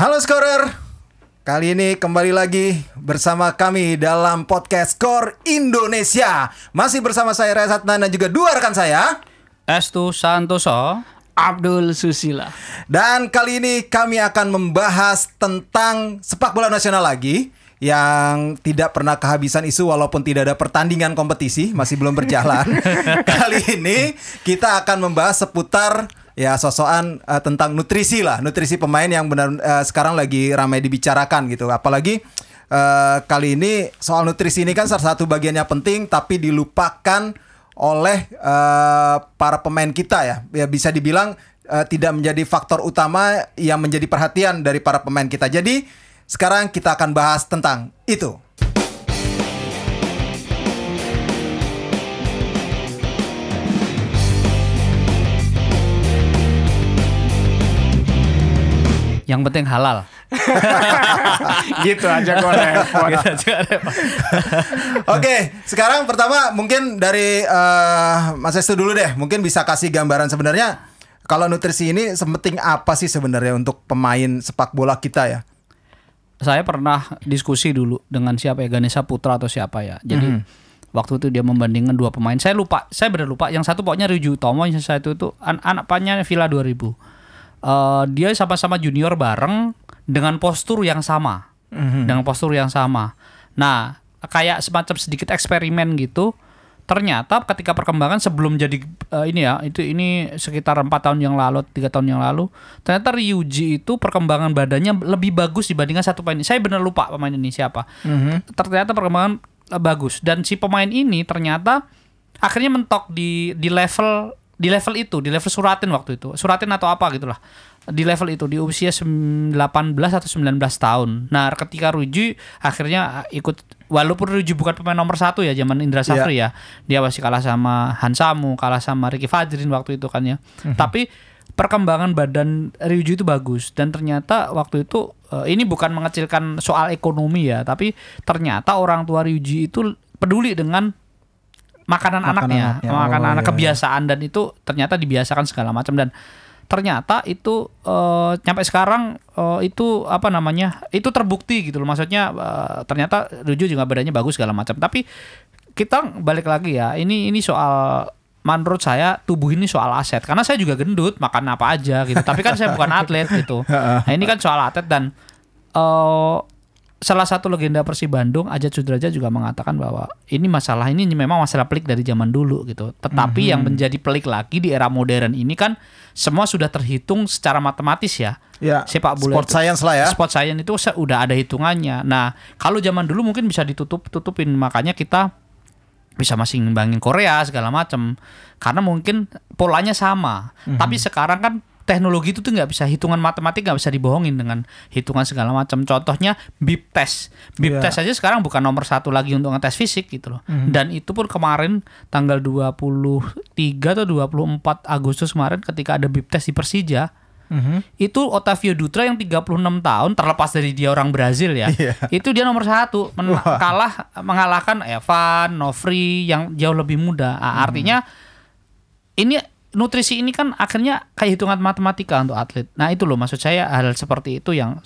Halo Scorer, kali ini kembali lagi bersama kami dalam podcast Skor Indonesia. Masih bersama saya Reza Satnan dan juga dua rekan saya. Estu Santoso. Abdul Susila. Dan kali ini kami akan membahas tentang sepak bola nasional lagi yang tidak pernah kehabisan isu walaupun tidak ada pertandingan kompetisi masih belum berjalan. kali ini kita akan membahas seputar ya sosokan uh, tentang nutrisi lah, nutrisi pemain yang benar uh, sekarang lagi ramai dibicarakan gitu. Apalagi uh, kali ini soal nutrisi ini kan salah satu bagiannya penting tapi dilupakan oleh uh, para pemain kita ya. Ya bisa dibilang uh, tidak menjadi faktor utama yang menjadi perhatian dari para pemain kita. Jadi sekarang kita akan bahas tentang itu. Yang penting halal. gitu aja kok repot. Oke, sekarang pertama mungkin dari uh, Mas Estu dulu deh. Mungkin bisa kasih gambaran sebenarnya kalau nutrisi ini sepenting apa sih sebenarnya untuk pemain sepak bola kita ya? Saya pernah diskusi dulu dengan siapa ya Ganesha Putra atau siapa ya. Jadi Mhm. waktu itu dia membandingkan dua pemain. Saya lupa, saya benar lupa. Yang satu pokoknya Ryuji Utomo, yang satu itu an anak pannya Villa 2000. Eh, dia sama-sama junior bareng dengan postur yang sama. Dengan postur yang sama. Nah, kayak semacam sedikit eksperimen gitu. Ternyata ketika perkembangan sebelum jadi eh, ini ya, itu ini sekitar empat tahun yang lalu, tiga tahun yang lalu, ternyata Ryuji itu perkembangan badannya lebih bagus dibandingkan satu pemain. ini. Saya benar lupa pemain ini siapa. Ternyata perkembangan eh, bagus dan si pemain ini ternyata akhirnya mentok di di level di level itu, di level Suratin waktu itu. Suratin atau apa gitulah. Di level itu di usia sem- 18 atau 19 tahun. Nah, ketika Ruji akhirnya ikut walaupun Ruji bukan pemain nomor satu ya zaman Indra Safri ya. Dia masih kalah sama Hansamu, kalah sama Ricky Fajrin waktu itu kan ya. Tapi perkembangan badan Ryuji itu bagus dan ternyata waktu itu eh, ini bukan mengecilkan soal ekonomi ya, tapi ternyata orang tua Ryuji itu peduli dengan makanan, Makanan anaknya, anaknya. makanan Oh, anak iya, kebiasaan dan itu ternyata dibiasakan segala macam. Dan ternyata itu eh, sampai sekarang eh, itu apa namanya itu terbukti gitu loh. Maksudnya eh, ternyata Ruju juga badannya bagus segala macam. Tapi kita balik lagi ya ini ini soal menurut saya tubuh ini soal aset. Karena saya juga gendut makan apa aja gitu. Tapi kan saya bukan atlet gitu. Nah ini kan soal atlet dan eh salah satu legenda Persib Bandung Ajat Sudraja juga mengatakan bahwa ini masalah ini memang masalah pelik dari zaman dulu gitu. Tetapi yang menjadi pelik lagi di era modern ini kan semua sudah terhitung secara matematis ya. Ya, Sepak bola sport itu- science lah ya. Sport science itu se- udah ada hitungannya. Nah, kalau zaman dulu mungkin bisa ditutup tutupin makanya kita bisa masih ngimbangin Korea segala macam karena mungkin polanya sama. Mhm. Tapi sekarang kan teknologi itu tuh nggak bisa hitungan matematik nggak bisa dibohongin dengan hitungan segala macam. Contohnya bip test, bip Iya. test aja sekarang bukan nomor satu lagi untuk ngetes fisik gitu loh. Mhm. Dan itu pun kemarin tanggal 23 atau 24 Agustus kemarin ketika ada bip test di Persija Mhm. itu Otavio Dutra yang 36 tahun terlepas dari dia orang Brazil ya Iya. itu dia nomor satu men- Wah. kalah mengalahkan Evan Novri yang jauh lebih muda Hmm. Ah, artinya ini nutrisi ini kan akhirnya kayak hitungan matematika untuk atlet. Nah itu loh maksud saya hal seperti itu yang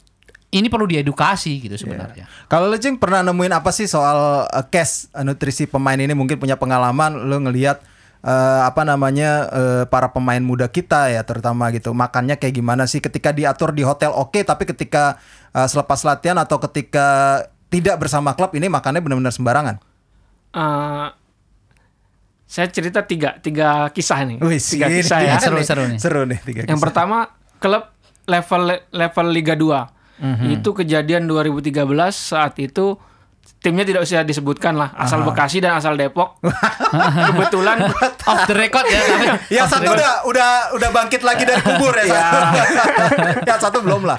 ini perlu diedukasi gitu sebenarnya. Kalau lu Cing pernah nemuin apa sih soal uh, case uh, nutrisi pemain ini? Mungkin punya pengalaman lu ngelihat uh, apa namanya uh, para pemain muda kita ya terutama gitu makannya kayak gimana sih? Ketika diatur di hotel oke tapi ketika uh, selepas latihan atau ketika tidak bersama klub ini makannya benar-benar sembarangan. Eh, saya cerita tiga tiga kisah nih. Wih, tiga ini kisah tiga ya. Seru, nih. seru nih. Seru nih tiga Yang kisah. pertama klub level level Liga 2. Mhm. Itu kejadian 2013 saat itu timnya tidak usah disebutkan lah, asal Bekasi dan asal Depok. Kebetulan off the record ya tapi Yang satu udah udah udah bangkit lagi dari kubur ya. satu. Yang satu belum lah.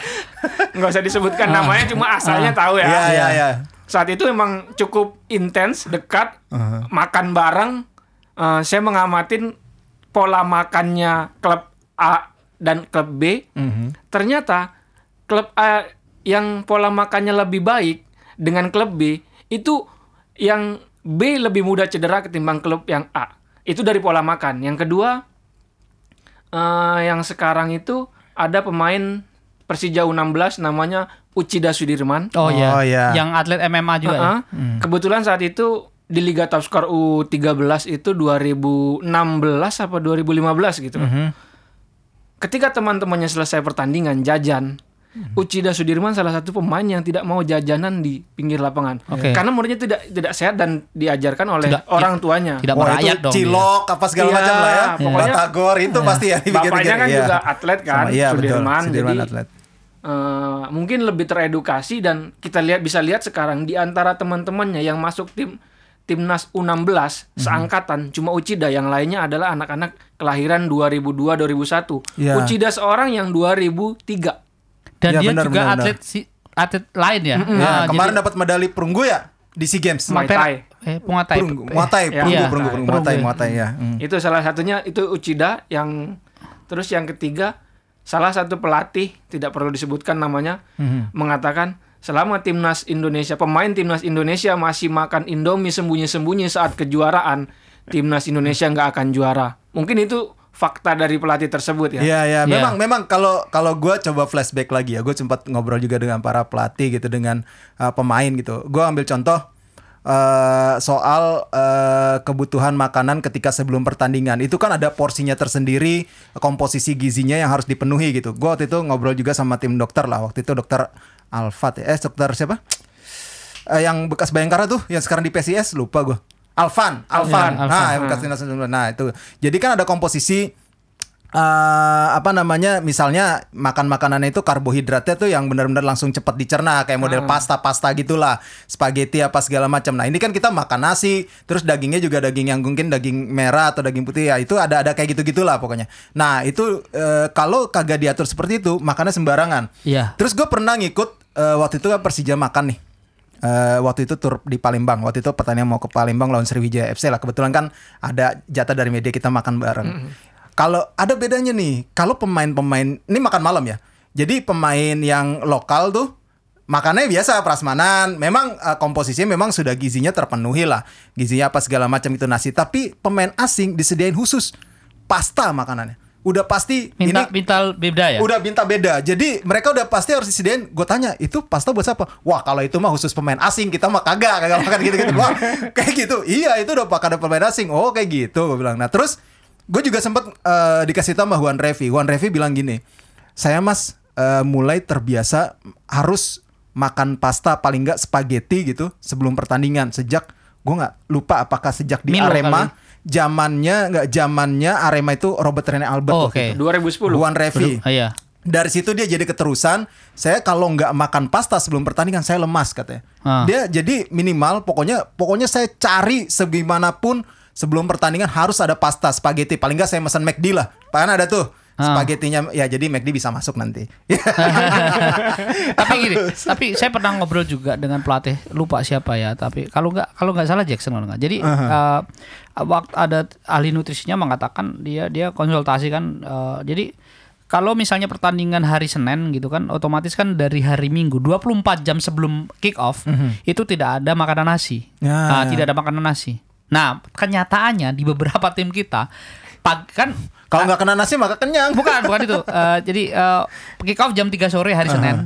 nggak usah disebutkan namanya cuma asalnya tahu ya. Iya iya iya. Saat itu memang cukup intens, dekat, makan bareng. Eh, saya mengamatin pola makannya klub A dan klub B. Ternyata klub A yang pola makannya lebih baik dengan klub B itu yang B lebih mudah cedera ketimbang klub yang A. Itu dari pola makan. Yang kedua, eh, yang sekarang itu ada pemain Persija U16 namanya Uchida Sudirman. Oh, iya. Oh, iya. Yang atlet MMA juga ya. Heeh. Kebetulan saat itu di Liga Top Skor U13 itu 2016 apa 2015 gitu. Mhm. Ketika teman-temannya selesai pertandingan jajan, Mhm. Uchida Sudirman salah satu pemain yang tidak mau jajanan di pinggir lapangan. Oke. Karena menurutnya tidak tidak sehat dan diajarkan oleh Tidak- orang tuanya. Tidak Wah merakyat itu dong. cilok apa segala Iya, macam lah ya. pokoknya- Batagor itu pasti ya. Bapaknya kan Iya. juga atlet kan, Sama- iya, betul. Sudirman. Sudirman jadi atlet. eh, mungkin lebih teredukasi dan kita lihat bisa lihat sekarang di antara teman-temannya yang masuk tim timnas U16 Mhm. seangkatan cuma Uchida yang lainnya adalah anak-anak kelahiran 2002 2001. Iya. Uchida seorang yang 2003. Dan Iya, dia benar, juga benar, atlet si atlet lain ya. Ya, Ah, kemarin jadi- dapat medali perunggu ya di SEA Games. Muay Thai. Eh, Muay Perunggu, Muay Thai, Iya. perunggu, Iya. perunggu, perunggu, Muay Thai, Perunggu. Muay Thai ya. Hmm. Itu salah satunya itu Uchida yang terus yang ketiga salah satu pelatih tidak perlu disebutkan namanya Mhm. mengatakan selama timnas Indonesia pemain timnas Indonesia masih makan Indomie sembunyi-sembunyi saat kejuaraan timnas Indonesia nggak akan juara. Mungkin itu fakta dari pelatih tersebut ya. Iya ya, Iya. memang memang kalau kalau gue coba flashback lagi ya, gue sempat ngobrol juga dengan para pelatih gitu dengan uh, pemain gitu. Gue ambil contoh uh, soal uh, kebutuhan makanan ketika sebelum pertandingan itu kan ada porsinya tersendiri, komposisi gizinya yang harus dipenuhi gitu. Gue waktu itu ngobrol juga sama tim dokter lah. Waktu itu dokter Alfat ya, eh dokter siapa? Eh, yang bekas Bayangkara tuh, yang sekarang di PSIS lupa gue. Alvan, Alvan. Alvan. Nah, yang bekas timnas Nah, itu. Jadi kan ada komposisi eh apa namanya misalnya makan makanannya itu karbohidratnya tuh yang benar-benar langsung cepat dicerna kayak model pasta-pasta gitulah spaghetti apa segala macam nah ini kan kita makan nasi terus dagingnya juga daging yang mungkin daging merah atau daging putih ya itu ada ada kayak gitu gitulah pokoknya nah itu eh, kalau kagak diatur seperti itu makannya sembarangan Iya. terus gue pernah ngikut eh, waktu itu kan Persija makan nih Eh, waktu itu tur di Palembang. Waktu itu pertandingan mau ke Palembang lawan Sriwijaya FC lah. Kebetulan kan ada jatah dari media kita makan bareng. Kalau ada bedanya nih, kalau pemain-pemain ini makan malam ya. Jadi pemain yang lokal tuh makannya biasa prasmanan. Memang eh, komposisinya memang sudah gizinya terpenuhi lah. Gizinya apa segala macam itu nasi. Tapi pemain asing disediain khusus pasta makanannya. Udah pasti Minta ini minta beda ya. Udah minta beda. Jadi mereka udah pasti harus disediain. Gue tanya, itu pasta buat siapa? Wah, kalau itu mah khusus pemain asing. Kita mah kagak, kagak makan gitu-gitu. Wah, kayak gitu. Iya, itu udah pakai ada pemain asing. Oh, kayak gitu. Gue bilang. Nah, terus gue juga sempet eh, dikasih tahu sama Juan Revi. Juan Revi bilang gini, saya mas eh, mulai terbiasa harus makan pasta paling nggak spaghetti gitu sebelum pertandingan sejak gue nggak lupa apakah sejak di Milo Arema kali. Zamannya nggak zamannya Arema itu Robert Rene Albert Oh, itu. 2010. Juan Revi. Ah, iya. Dari situ dia jadi keterusan. Saya kalau nggak makan pasta sebelum pertandingan saya lemas katanya. Ah. Dia jadi minimal pokoknya pokoknya saya cari segimanapun sebelum pertandingan harus ada pasta spaghetti. Paling nggak saya pesan McD lah. Kan ada tuh Ah. spagettinya ya jadi McD bisa masuk nanti. tapi gini, tapi saya pernah ngobrol juga dengan pelatih lupa siapa ya, tapi kalau nggak kalau nggak salah Jackson kalau nggak. Jadi eh, waktu ada ahli nutrisinya mengatakan dia dia konsultasi kan, eh, jadi kalau misalnya pertandingan hari Senin gitu kan, otomatis kan dari hari Minggu 24 jam sebelum kick off itu tidak ada makanan nasi, Ya. Ah, tidak ada makanan nasi. Nah, kenyataannya di beberapa tim kita pag kan kalau nggak kena nasi maka kenyang. Bukan, bukan itu. Eh, jadi eh, kick off jam 3 sore hari Senin.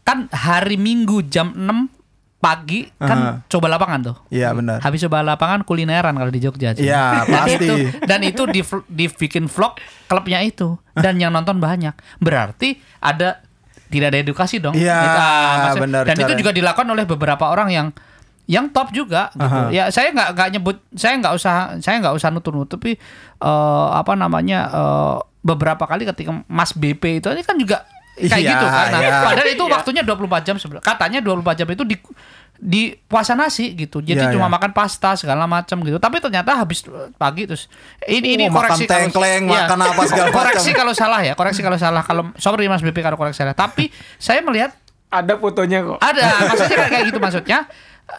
Kan hari Minggu jam 6 pagi kan coba lapangan tuh. Iya benar. Habis coba lapangan kulineran kalau di Jogja. Iya, pasti. itu dan itu di dibikin vlog klubnya itu dan yang nonton banyak. Berarti ada tidak ada edukasi dong. Iya, Gitu, ah, benar, Dan itu cara- juga dilakukan oleh beberapa orang yang yang top juga gitu. Ya saya nggak nggak nyebut saya nggak usah saya nggak usah nutup-nutupi eh, apa namanya eh, beberapa kali ketika Mas BP itu ini kan juga kayak Iya, gitu kan. Nah, iya. padahal itu waktunya 24 jam sebelum katanya 24 jam itu di di puasa nasi gitu. Jadi Iya, cuma iya. makan pasta segala macam gitu. Tapi ternyata habis pagi terus ini ini Oh, makan koreksi kalau- tengkleng, Iya. makan apa segala macam. Koreksi kalau salah ya, koreksi kalau salah. Kalau sorry Mas BP kalau koreksi salah. Tapi saya melihat Ada fotonya kok. ada maksudnya kayak gitu maksudnya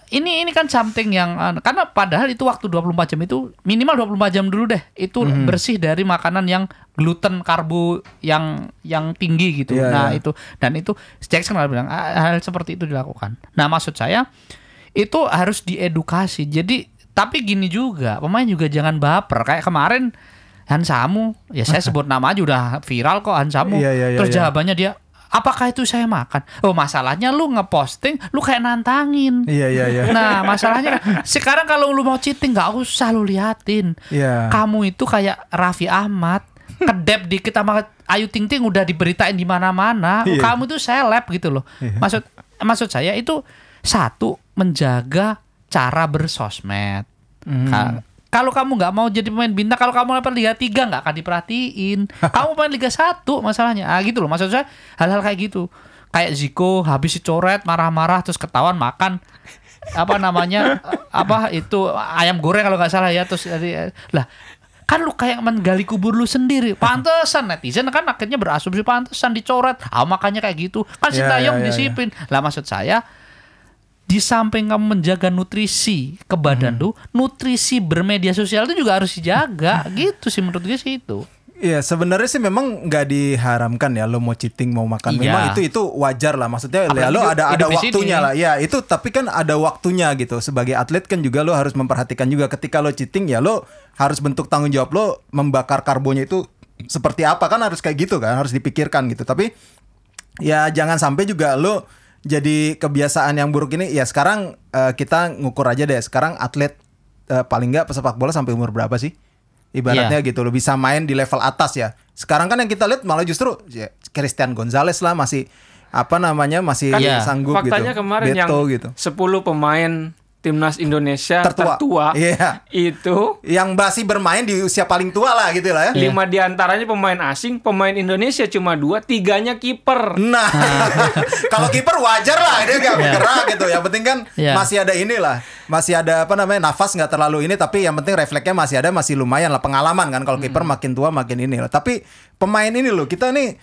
ini ini kan something yang uh, karena padahal itu waktu 24 jam itu minimal 24 jam dulu deh. Itu Mhm. bersih dari makanan yang gluten karbo yang yang tinggi gitu. Iya, nah iya. itu. Dan itu Jackson kan bilang "Ah, hal seperti itu dilakukan. Nah maksud saya itu harus diedukasi. Jadi tapi gini juga pemain juga jangan baper. Kayak kemarin Han Samu ya saya sebut nama aja udah viral kok Han Samu Iya, iya, iya, terus iya. jawabannya dia Apakah itu saya makan? Oh masalahnya lu ngeposting, lu kayak nantangin. Iya iya iya. Nah masalahnya sekarang kalau lu mau cheating nggak usah lu liatin. Iya. Kamu itu kayak Raffi Ahmad kedep dikit sama Ayu Ting Ting udah diberitain di mana-mana. Iya. Kamu tuh seleb gitu loh. Maksud maksud saya itu satu menjaga cara bersosmed. Hmm. Ka- kalau kamu nggak mau jadi pemain bintang, kalau kamu level Liga 3 nggak akan diperhatiin. kamu main Liga 1 masalahnya. Ah gitu loh. Maksud saya hal-hal kayak gitu. Kayak Ziko habis dicoret marah-marah terus ketahuan makan apa namanya apa itu ayam goreng kalau nggak salah ya terus jadi lah kan lu kayak menggali kubur lu sendiri pantesan netizen kan akhirnya berasumsi pantesan dicoret ah makanya kayak gitu kan Sintayong ya, ya, disiplin lah maksud saya di samping kamu menjaga nutrisi ke badan Hmm. lu, nutrisi bermedia sosial itu juga harus dijaga. gitu sih menurut gue sih itu. Iya sebenarnya sih memang nggak diharamkan ya lo mau cheating mau makan Iya. memang itu itu wajar lah maksudnya ya Apalagi lo hidup- ada ada waktunya lah ya itu tapi kan ada waktunya gitu sebagai atlet kan juga lo harus memperhatikan juga ketika lo cheating ya lo harus bentuk tanggung jawab lo membakar karbonnya itu seperti apa kan harus kayak gitu kan harus dipikirkan gitu tapi ya jangan sampai juga lo jadi kebiasaan yang buruk ini ya sekarang eh, kita ngukur aja deh. Sekarang atlet eh, paling nggak pesepak bola sampai umur berapa sih? Ibaratnya gitu lo bisa main di level atas ya. Sekarang kan yang kita lihat malah justru ya, Christian Gonzalez lah masih apa namanya masih Kan sanggup faktanya gitu. kemarin yang Beto gitu. 10 pemain timnas Indonesia Tertua. tertua, Iya. itu yang masih bermain di usia paling tua lah gitu lah ya lima di antaranya pemain asing, pemain Indonesia cuma dua, tiganya kiper. Nah, kalau kiper wajar lah dia nggak Iya. bergerak gitu. Yang penting kan Iya. masih ada inilah, masih ada apa namanya nafas nggak terlalu ini, tapi yang penting refleksnya masih ada, masih lumayan lah pengalaman kan. Kalau kiper Hmm. makin tua makin ini lah. Tapi pemain ini loh kita nih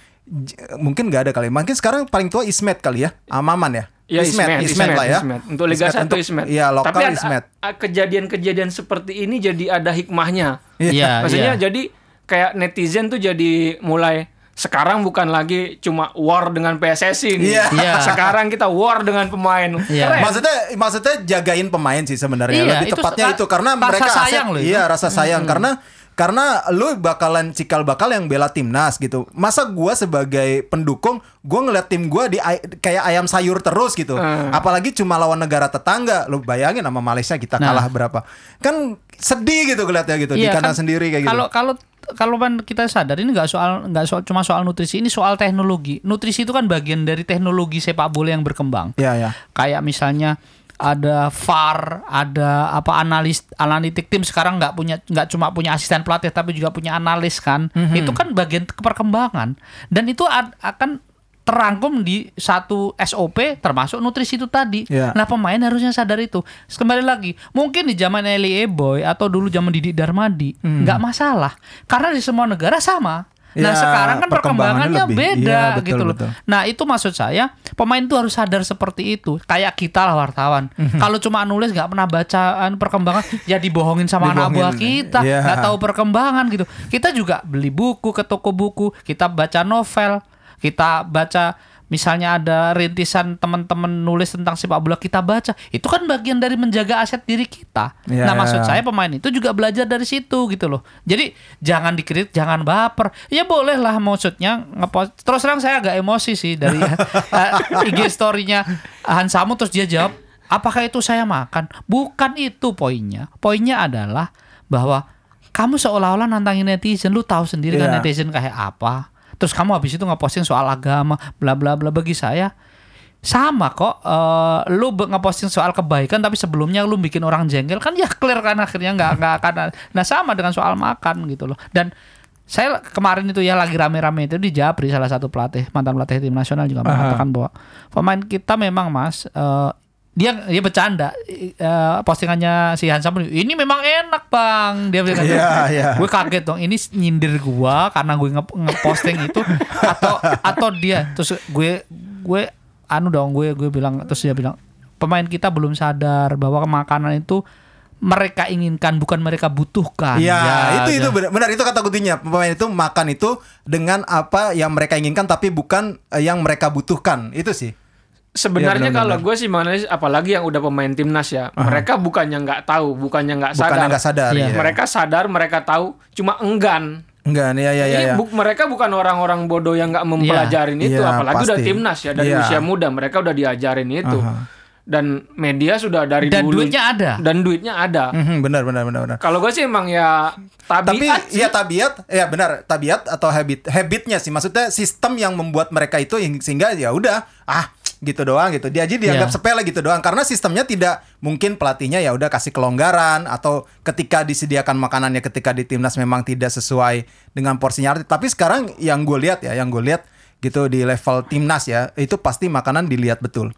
mungkin nggak ada kali. Mungkin sekarang paling tua Ismet kali ya, Amaman ya. Ya Ismet, Ismet, lah ya. Ismet. Untuk Liga Ismet 1 untuk- Ismet. Iya lokal Tapi ada- Ismet. a- kejadian-kejadian seperti ini jadi ada hikmahnya. Iya, Maksudnya iya. jadi kayak netizen tuh jadi mulai sekarang bukan lagi cuma war dengan PSSI nih. Iya. Iya. Sekarang kita war dengan pemain. Iya. Keren. Maksudnya maksudnya jagain pemain sih sebenarnya. Iya, Lebih itu tepatnya itu karena rasa mereka aset- sayang loh itu. Iya, rasa sayang karena karena lu bakalan cikal bakal yang bela timnas gitu. Masa gua sebagai pendukung gua ngeliat tim gua di ay- kayak ayam sayur terus gitu. Hmm. Apalagi cuma lawan negara tetangga. Lu bayangin sama Malaysia kita Nah. kalah berapa. Kan sedih gitu ngeliatnya gitu di Iya, kandang kan sendiri kayak gitu. Kalau kalau kalau kan kita sadar ini nggak soal nggak soal cuma soal nutrisi, ini soal teknologi. Nutrisi itu kan bagian dari teknologi sepak bola yang berkembang. Iya, ya. Kayak misalnya ada VAR, ada apa analis analitik tim sekarang nggak punya nggak cuma punya asisten pelatih tapi juga punya analis kan. Mhm. Itu kan bagian perkembangan dan itu ad- akan terangkum di satu SOP termasuk nutrisi itu tadi. Iya. Nah pemain harusnya sadar itu. Kembali lagi, mungkin di zaman Eli Eboy atau dulu zaman Didik Darmadi nggak masalah karena di semua negara sama. Nah Ya, sekarang kan perkembangannya perkembangannya lebih. beda Iya, betul, gitu loh. betul. Nah itu maksud saya pemain itu harus sadar seperti itu. Kayak kita lah wartawan. Mhm. Kalau cuma nulis nggak pernah bacaan perkembangan, ya dibohongin sama anak Dibohongin. buah kita, Iya. nggak tahu perkembangan gitu. Kita juga beli buku ke toko buku, kita baca novel, kita baca misalnya ada rintisan teman-teman nulis tentang sepak bola kita baca. Itu kan bagian dari menjaga aset diri kita. Iya. Nah maksud saya pemain itu juga belajar dari situ gitu loh. Jadi jangan dikritik, jangan baper. Ya boleh lah maksudnya ngepost. Terus terang saya agak emosi sih dari eh, IG story-nya Hansamu terus dia jawab, apakah itu saya makan? Bukan itu poinnya. Poinnya adalah bahwa kamu seolah-olah nantangin netizen, lu tahu sendiri kan Iya. netizen kayak apa. Terus kamu habis itu ngeposting soal agama, bla bla bla. Bagi saya sama kok eh, lu ngeposting soal kebaikan tapi sebelumnya lu bikin orang jengkel kan ya clear kan akhirnya nggak nggak akan nah sama dengan soal makan gitu loh. Dan saya kemarin itu ya lagi rame-rame itu di Japri salah satu pelatih mantan pelatih tim nasional juga mengatakan bahwa pemain kita memang mas eh, dia dia bercanda eh, postingannya si Hansam ini memang enak bang dia bilang gitu. Iya, iya. gue kaget dong ini nyindir gua karena gue nge- ngeposting itu atau atau dia terus gue gue anu dong gue gue bilang terus dia bilang pemain kita belum sadar bahwa makanan itu mereka inginkan bukan mereka butuhkan Iya, Ya, itu ya. itu benar, benar itu kata kuncinya. Pemain itu makan itu dengan apa yang mereka inginkan tapi bukan eh, yang mereka butuhkan. Itu sih. Sebenarnya Iya, benar, kalau gue sih mana apalagi yang udah pemain timnas ya, mereka bukannya nggak tahu, bukannya nggak sadar. Bukannya nggak sadar Iya. ya. Mereka sadar, mereka tahu, cuma enggan. Enggak, ya ya ya. Ya. bu- mereka bukan orang-orang bodoh yang nggak mempelajarin itu, Iya, apalagi udah pasti. timnas ya dari Iya. usia muda mereka udah diajarin itu. Dan media sudah dari Dan dulu duitnya ada. Dan duitnya ada. Mhm, benar benar benar benar. Kalau gue sih emang ya Tapi tabiat sih. ya tabiat, ya benar tabiat atau habit, habitnya sih maksudnya sistem yang membuat mereka itu sehingga ya udah ah gitu doang gitu. Dia aja dianggap Iya. sepele gitu doang karena sistemnya tidak mungkin pelatihnya ya udah kasih kelonggaran atau ketika disediakan makanannya ketika di timnas memang tidak sesuai dengan porsinya. Tapi sekarang yang gue lihat ya, yang gue lihat gitu di level timnas ya itu pasti makanan dilihat betul.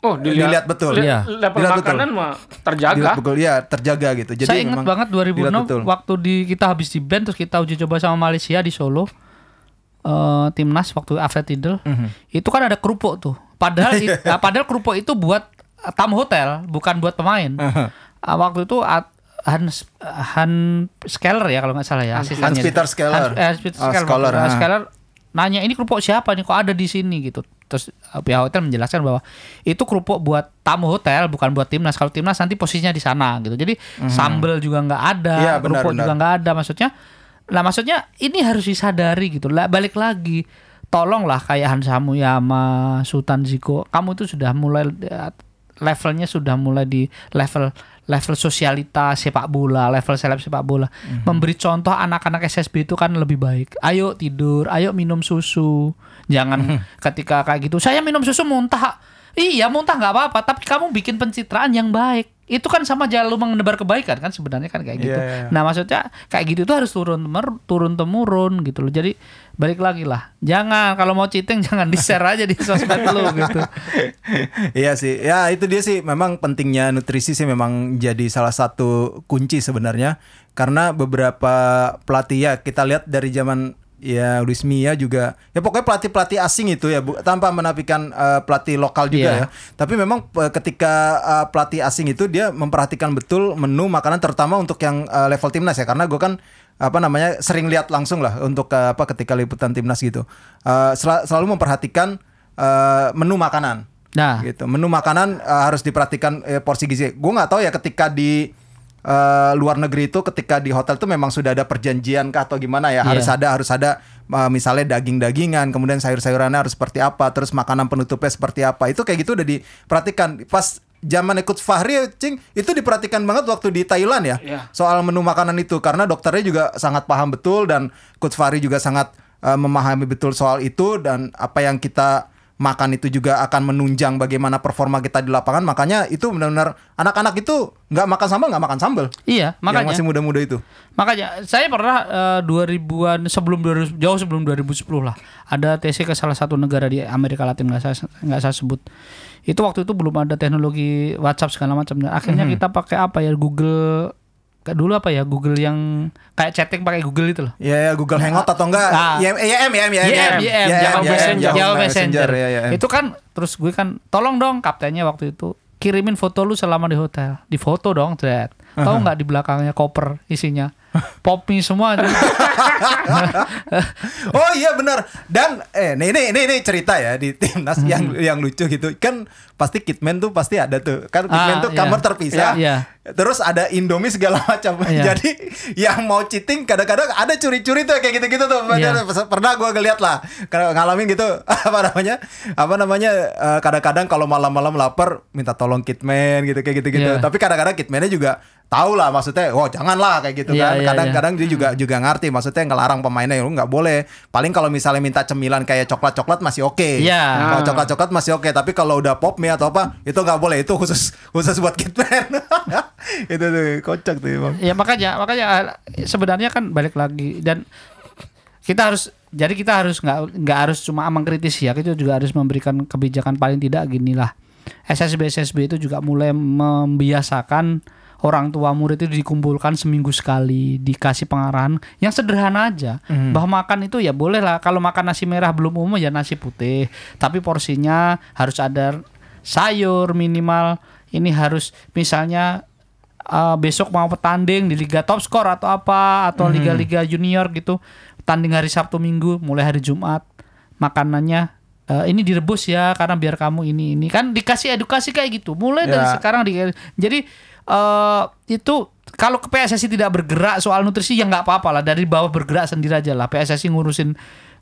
Oh, Dilihat betul. Li- Iya. Level Dilihat betul. makanan mah terjaga. Dilihat betul ya terjaga gitu. Jadi saya ingat banget dilihat 2006 betul. waktu di kita habis di band terus kita uji coba sama Malaysia di Solo. eh, timnas waktu Alfred Riedel. Mhm. Itu kan ada kerupuk tuh. Padahal it- nah, padahal kerupuk itu buat eh, tamu hotel, bukan buat pemain. Ah, waktu itu at- Hans Han Skeller ya kalau nggak salah ya asistennya. Hans-Peter Skeller. Hans, eh, Hans-Peter Oh, Skeller. Scholar, Hans ah. Skeller nanya ini kerupuk siapa nih kok ada di sini gitu. Terus pihak hotel menjelaskan bahwa itu kerupuk buat tamu hotel bukan buat timnas. Kalau timnas nanti posisinya di sana gitu. Jadi sambel juga nggak ada, Iya, benar, kerupuk benar. juga nggak ada. Maksudnya, lah maksudnya ini harus disadari gitu. Lah balik lagi, tolonglah kayak Hans Samuyama, Sultan Ziko, kamu itu sudah mulai eh, levelnya sudah mulai di level level sosialita sepak bola, level seleb sepak bola. Mhm. Memberi contoh anak-anak SSB itu kan lebih baik. Ayo tidur, ayo minum susu. Jangan Mhm. ketika kayak gitu, saya minum susu muntah. Iya muntah nggak apa-apa, tapi kamu bikin pencitraan yang baik. Itu kan sama jalan lu menebar kebaikan kan sebenarnya kan kayak gitu. Iya, iya. Nah maksudnya kayak gitu itu harus turun temer, turun temurun gitu loh. Jadi balik lagi lah, jangan kalau mau cheating jangan di share aja di sosmed lu gitu. Iya sih, ya itu dia sih memang pentingnya nutrisi sih memang jadi salah satu kunci sebenarnya karena beberapa pelatih ya kita lihat dari zaman ya Luis Mia juga. Ya pokoknya pelatih pelatih asing itu ya bu, tanpa menafikan eh, pelatih lokal juga Iya. ya. Tapi memang eh, ketika eh, pelatih asing itu dia memperhatikan betul menu makanan terutama untuk yang eh, level timnas ya. Karena gue kan apa namanya sering lihat langsung lah untuk eh, apa ketika liputan timnas gitu. Eh, sel- selalu memperhatikan eh, menu makanan. Nah, gitu. Menu makanan eh, harus diperhatikan eh, porsi gizi. Gue nggak tahu ya ketika di eh, luar negeri itu ketika di hotel tuh memang sudah ada perjanjian kah atau gimana ya harus Iya. ada harus ada eh, misalnya daging-dagingan kemudian sayur-sayurannya harus seperti apa terus makanan penutupnya seperti apa itu kayak gitu udah diperhatikan pas zaman ikut Fahri cing itu diperhatikan banget waktu di Thailand ya Iya. soal menu makanan itu karena dokternya juga sangat paham betul dan Coach Fahri juga sangat eh, memahami betul soal itu dan apa yang kita makan itu juga akan menunjang bagaimana performa kita di lapangan makanya itu benar-benar anak-anak itu nggak makan sambal nggak makan sambal iya yang makanya. masih muda-muda itu Makanya saya pernah eh, 2000-an sebelum 2000, jauh sebelum 2010 lah. Ada TC ke salah satu negara di Amerika Latin nggak saya nggak saya sebut. Itu waktu itu belum ada teknologi WhatsApp segala macam. Akhirnya kita pakai apa ya Google kayak dulu apa ya Google yang kayak chatting pakai Google itu loh. ya, ya Google Hangout atau enggak Ah. YM YM YM YM YM, Java Messenger, Java Messenger. ya, ya. Itu kan terus gue kan tolong dong kaptennya waktu itu kirimin foto lu selama di hotel. Di foto dong, Dred. Tahu nggak di belakangnya koper isinya pop mie semua. Oh iya benar. Dan eh ini ini ini, ini cerita ya di timnas Hmm. yang yang lucu gitu. Kan pasti kitman tuh pasti ada tuh. Kan kitman Ah, tuh iya. kamar terpisah. Iya. Terus ada Indomie segala macam. Iya. Jadi yang mau cheating kadang-kadang ada curi-curi tuh kayak gitu-gitu tuh. Iya. Pernah gua ngeliat lah. Ngalamin gitu apa namanya? Apa namanya? eh, kadang-kadang kalau malam-malam lapar minta tolong kitman gitu kayak gitu-gitu. Iya. Tapi kadang-kadang kitmannya juga tahu lah maksudnya, wah janganlah kayak gitu Iya, kan. iya, Kadang-kadang dia juga juga ngerti maksudnya ngelarang pemainnya lu nggak boleh. Paling kalau misalnya minta cemilan kayak coklat-coklat masih oke. Iya. Kalau coklat-coklat masih oke, tapi kalau udah pop mie atau apa itu nggak boleh. Itu khusus khusus buat kitman. itu tuh kocak tuh emang. ya makanya makanya eh, sebenarnya kan balik lagi dan kita harus jadi kita harus nggak nggak harus cuma mengkritisi ya kita juga harus memberikan kebijakan paling tidak gini lah SSB SSB itu juga mulai membiasakan orang tua murid itu dikumpulkan seminggu sekali dikasih pengarahan yang sederhana aja. Bahwa makan itu ya boleh lah. Kalau makan nasi merah belum umum ya nasi putih. Tapi porsinya harus ada sayur minimal. Ini harus misalnya uh, besok mau petanding di liga top skor atau apa atau liga-liga junior gitu. Tanding hari Sabtu Minggu mulai hari Jumat. Makanannya eh, ini direbus ya karena biar kamu ini ini. Kan dikasih edukasi kayak gitu. Mulai dari Ya. sekarang di, jadi eh itu kalau ke PSSI tidak bergerak soal nutrisi ya nggak apa-apa lah. Dari bawah bergerak sendiri aja lah. PSSI ngurusin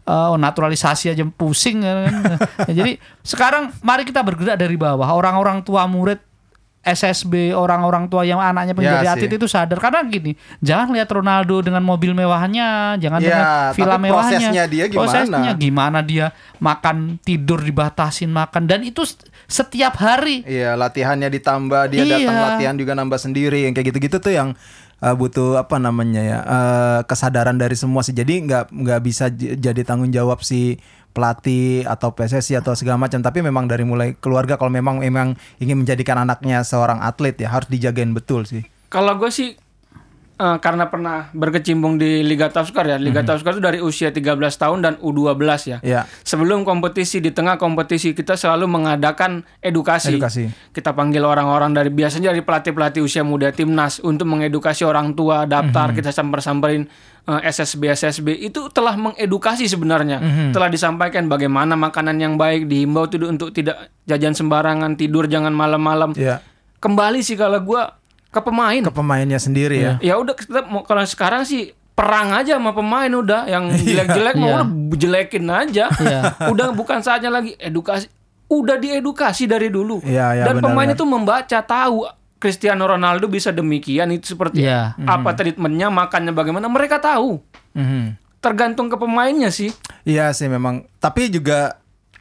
eh, naturalisasi aja. Pusing ya kan. Ya, jadi sekarang mari kita bergerak dari bawah. Orang-orang tua murid SSB orang-orang tua yang anaknya pengen Ya atlet itu sadar. Karena gini jangan lihat Ronaldo dengan mobil mewahnya jangan Ya, dengan villa tapi mewahnya prosesnya dia gimana? prosesnya gimana dia makan tidur dibatasin makan. Dan itu setiap hari Iya, latihannya ditambah, dia Iya. datang latihan juga nambah sendiri. Yang kayak gitu-gitu tuh yang uh, butuh apa namanya ya uh, kesadaran dari semua sih. Jadi nggak nggak bisa j- jadi tanggung jawab si pelatih atau PSSI atau segala macam. Tapi memang dari mulai keluarga kalau memang memang ingin menjadikan anaknya seorang atlet ya harus dijagain betul sih. Kalau gue sih eh, karena pernah berkecimpung di Liga Tafskar ya. Liga Tafskar itu dari usia 13 tahun dan U12 ya. Ya. Sebelum kompetisi di tengah kompetisi kita selalu mengadakan edukasi. Edukasi. Kita panggil orang-orang dari biasanya dari pelatih-pelatih usia muda timnas untuk mengedukasi orang tua daftar kita samper-samperin eh, SSB SSB itu telah mengedukasi sebenarnya. Telah disampaikan bagaimana makanan yang baik dihimbau untuk tidak jajan sembarangan, tidur jangan malam-malam. Ya. Kembali sih kalau gua ke pemain. Ke pemainnya sendiri ya. Ya udah kita mau kalau sekarang sih perang aja sama pemain udah yang jelek-jelek mau Iya. udah jelekin aja. Iya. udah bukan saatnya lagi edukasi. Udah diedukasi dari dulu. Iya, iya, Dan pemain benar-benar. itu membaca tahu Cristiano Ronaldo bisa demikian itu seperti Iya. apa treatmentnya makannya bagaimana mereka tahu. Mhm. Tergantung ke pemainnya sih. Iya sih memang. Tapi juga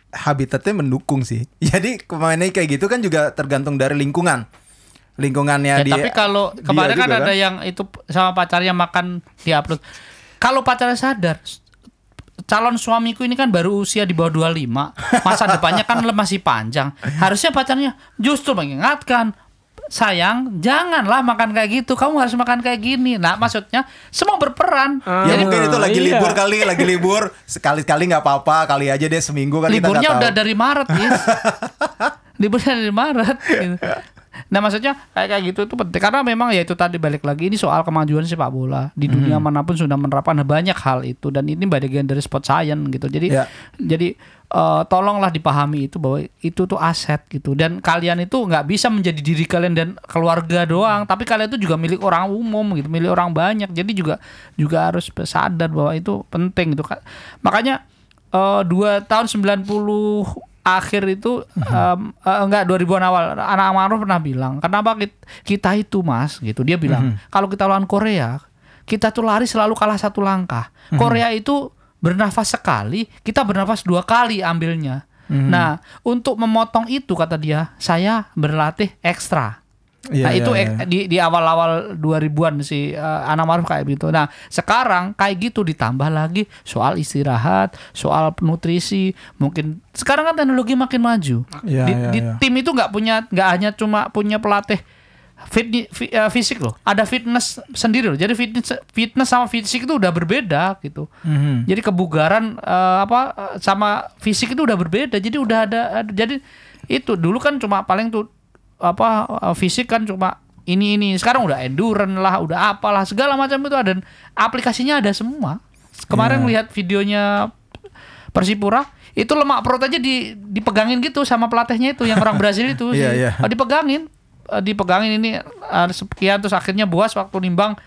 habitatnya mendukung sih. Jadi pemainnya kayak gitu kan juga tergantung dari lingkungan. Lingkungannya Ya, dia. tapi kalau kemarin kan ada yang itu sama pacarnya makan di upload. Kalau pacarnya sadar calon suamiku ini kan baru usia di bawah 25, masa depannya kan masih panjang. Harusnya pacarnya justru mengingatkan sayang, janganlah makan kayak gitu. Kamu harus makan kayak gini. Nah, maksudnya semua berperan. Ya Jadi- mungkin itu lagi Iya. libur kali, lagi libur sekali-kali nggak apa-apa, kali aja deh seminggu kan kita liburnya nggak udah tahu. dari Maret, Is. liburnya dari Maret. gitu. Nah maksudnya kayak kayak gitu itu penting karena memang ya itu tadi balik lagi ini soal kemajuan sepak bola di dunia Hmm. mana pun sudah menerapkan banyak hal itu dan ini bagian dari sport science gitu. Jadi Ya. jadi eh, tolonglah dipahami itu bahwa itu tuh aset gitu dan kalian itu nggak bisa menjadi diri kalian dan keluarga doang tapi kalian itu juga milik orang umum gitu milik orang banyak jadi juga juga harus sadar bahwa itu penting gitu makanya eh, dua tahun 90 akhir itu em, eh, enggak 2000-an awal. Anak Amaruf pernah bilang kenapa kit- kita itu mas gitu dia bilang kalau kita lawan Korea kita tuh lari selalu kalah satu langkah. Korea itu bernafas sekali kita bernafas dua kali ambilnya. Nah untuk memotong itu kata dia saya berlatih ekstra Iya, nah iya, itu iya. ek- di di awal-awal 2000-an si uh, Anak Maruf kayak gitu. Nah, sekarang kayak gitu ditambah lagi soal istirahat, soal nutrisi, mungkin sekarang kan teknologi makin maju. Iya, di iya, di iya. tim itu nggak punya nggak hanya cuma punya pelatih fit, fi- uh, fisik loh, ada fitness sendiri loh. Jadi fitness fitness sama fisik itu udah berbeda gitu. Mhm. Jadi kebugaran uh, apa sama fisik itu udah berbeda. Jadi udah ada, ada- jadi itu dulu kan cuma paling tuh apa uh, fisik kan cuma ini ini. Sekarang udah endurance lah, udah apalah segala macam itu ada aplikasinya ada semua. Kemarin lihat videonya Persipura itu lemak perut aja di dipegangin gitu sama pelatihnya itu yang orang Brazil itu sih. iya. Oh, dipegangin Eh, dipegangin ini ada sekian terus akhirnya buas waktu nimbang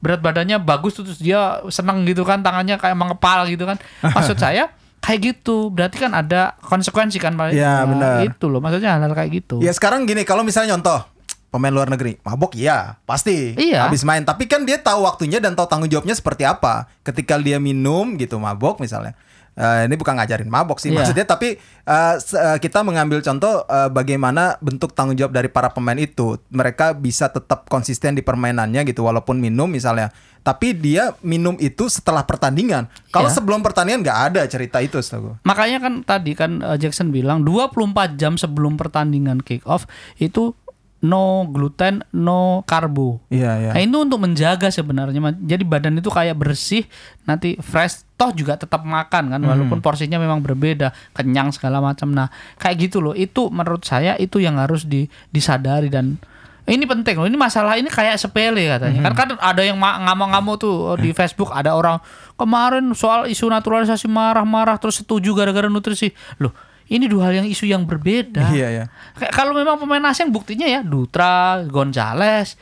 berat badannya bagus tuh, terus dia seneng gitu kan tangannya kayak mengepal gitu kan maksud saya kayak gitu berarti kan ada konsekuensi kan Pak? Iya, Nah, benar. itu loh maksudnya hal-hal kayak gitu Ya sekarang gini, kalau misalnya contoh pemain luar negeri mabok ya pasti Iya. habis main tapi kan dia tahu waktunya dan tahu tanggung jawabnya seperti apa ketika dia minum gitu mabok misalnya Eh, ini bukan ngajarin mabok sih Iya. maksudnya tapi eh, eh, kita mengambil contoh eh, bagaimana bentuk tanggung jawab dari para pemain itu mereka bisa tetap konsisten di permainannya gitu walaupun minum misalnya tapi dia minum itu setelah pertandingan kalau Iya. sebelum pertandingan nggak ada cerita itu setahu gue. Makanya kan tadi kan uh, Jackson bilang 24 jam sebelum pertandingan kick off itu no gluten, no karbo. Iya, iya. Nah, itu untuk menjaga sebenarnya. Jadi badan itu kayak bersih, nanti fresh toh juga tetap makan kan walaupun porsinya memang berbeda, kenyang segala macam. Nah, kayak gitu loh. Itu menurut saya itu yang harus di, disadari dan Ini penting loh. Ini masalah ini kayak sepele katanya. Kan kan ada yang ngamuk-ngamuk tuh oh, di Facebook ada orang kemarin soal isu naturalisasi marah-marah terus setuju gara-gara nutrisi. Loh, ini dua hal yang isu yang berbeda. Iya, iya. Kalau memang pemain asing buktinya ya Dutra, Gonzales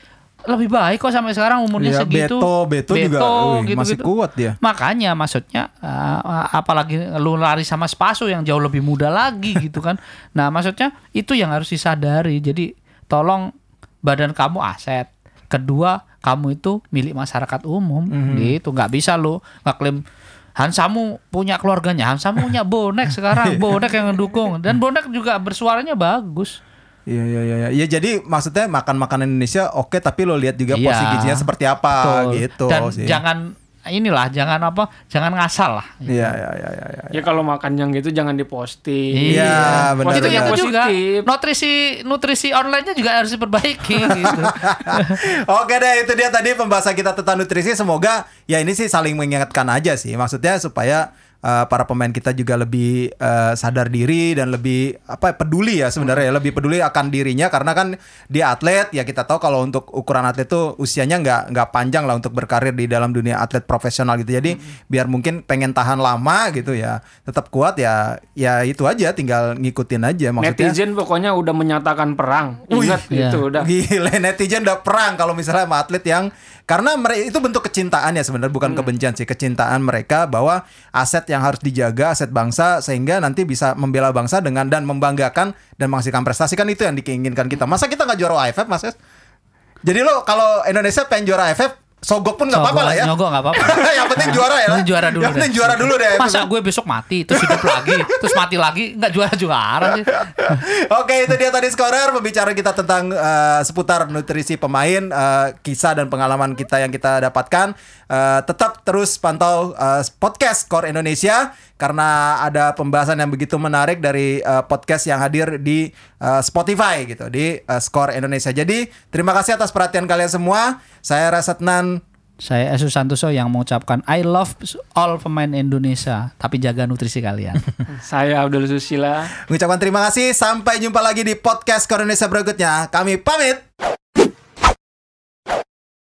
lebih baik kok sampai sekarang umurnya Iya, segitu. Beto, Beto juga, wih, masih kuat dia. Makanya maksudnya uh, apalagi lu lari sama Spaso yang jauh lebih muda lagi gitu kan. Nah, maksudnya itu yang harus disadari. Jadi tolong badan kamu aset. Kedua, kamu itu milik masyarakat umum gitu. nggak bisa lu ngeklaim Hansamu punya keluarganya, Hansamu punya bonek sekarang, bonek yang mendukung dan bonek juga bersuaranya bagus. Iya iya iya iya. Ya jadi maksudnya makan makanan Indonesia oke tapi lo lihat juga Iya. porsi gizinya seperti apa Betul. gitu Dan sih. jangan inilah, jangan apa, jangan ngasal lah. Iya iya iya iya. iya. Ya kalau makan yang gitu jangan diposting. Iya, benar, itu yang itu juga positif. nutrisi nutrisi online-nya juga harus diperbaiki gitu. Oke deh itu dia tadi pembahasan kita tentang nutrisi semoga ya ini sih saling mengingatkan aja sih maksudnya supaya uh, para pemain kita juga lebih uh, sadar diri dan lebih apa peduli ya sebenarnya ya, lebih peduli akan dirinya karena kan dia atlet ya kita tahu kalau untuk ukuran atlet tuh usianya nggak nggak panjang lah untuk berkarir di dalam dunia atlet profesional gitu jadi biar mungkin pengen tahan lama gitu ya tetap kuat ya ya itu aja tinggal ngikutin aja maksudnya Netizen pokoknya udah menyatakan perang. Ingat Iya. itu udah. Gila netizen udah perang kalau misalnya sama atlet yang karena mereka itu bentuk kecintaan ya sebenarnya bukan kebencian sih kecintaan mereka bahwa aset yang harus dijaga aset bangsa sehingga nanti bisa membela bangsa dengan dan membanggakan dan menghasilkan prestasi kan itu yang diinginkan kita masa kita nggak juara AFF mas Es? jadi lo kalau Indonesia pengen juara AFF sogok pun nggak apa-apa lah ya Nyogok nggak apa-apa. yang penting juara ya Yang juara dulu. yang penting deh. juara dulu deh Masa gue besok mati terus hidup lagi, terus mati lagi nggak juara juara sih. Oke itu dia tadi skorer pembicaraan kita tentang eh, seputar nutrisi pemain eh, kisah dan pengalaman kita yang kita dapatkan Eh, tetap terus pantau eh, podcast Core Indonesia karena ada pembahasan yang begitu menarik dari eh, podcast yang hadir di eh, Spotify gitu di eh, Score Indonesia. Jadi terima kasih atas perhatian kalian semua. Saya Rasetnan. Saya Esu Santoso yang mengucapkan I love all pemain Indonesia, tapi jaga nutrisi kalian. Saya Abdul Susila. mengucapkan terima kasih. Sampai jumpa lagi di podcast Core Indonesia berikutnya. Kami pamit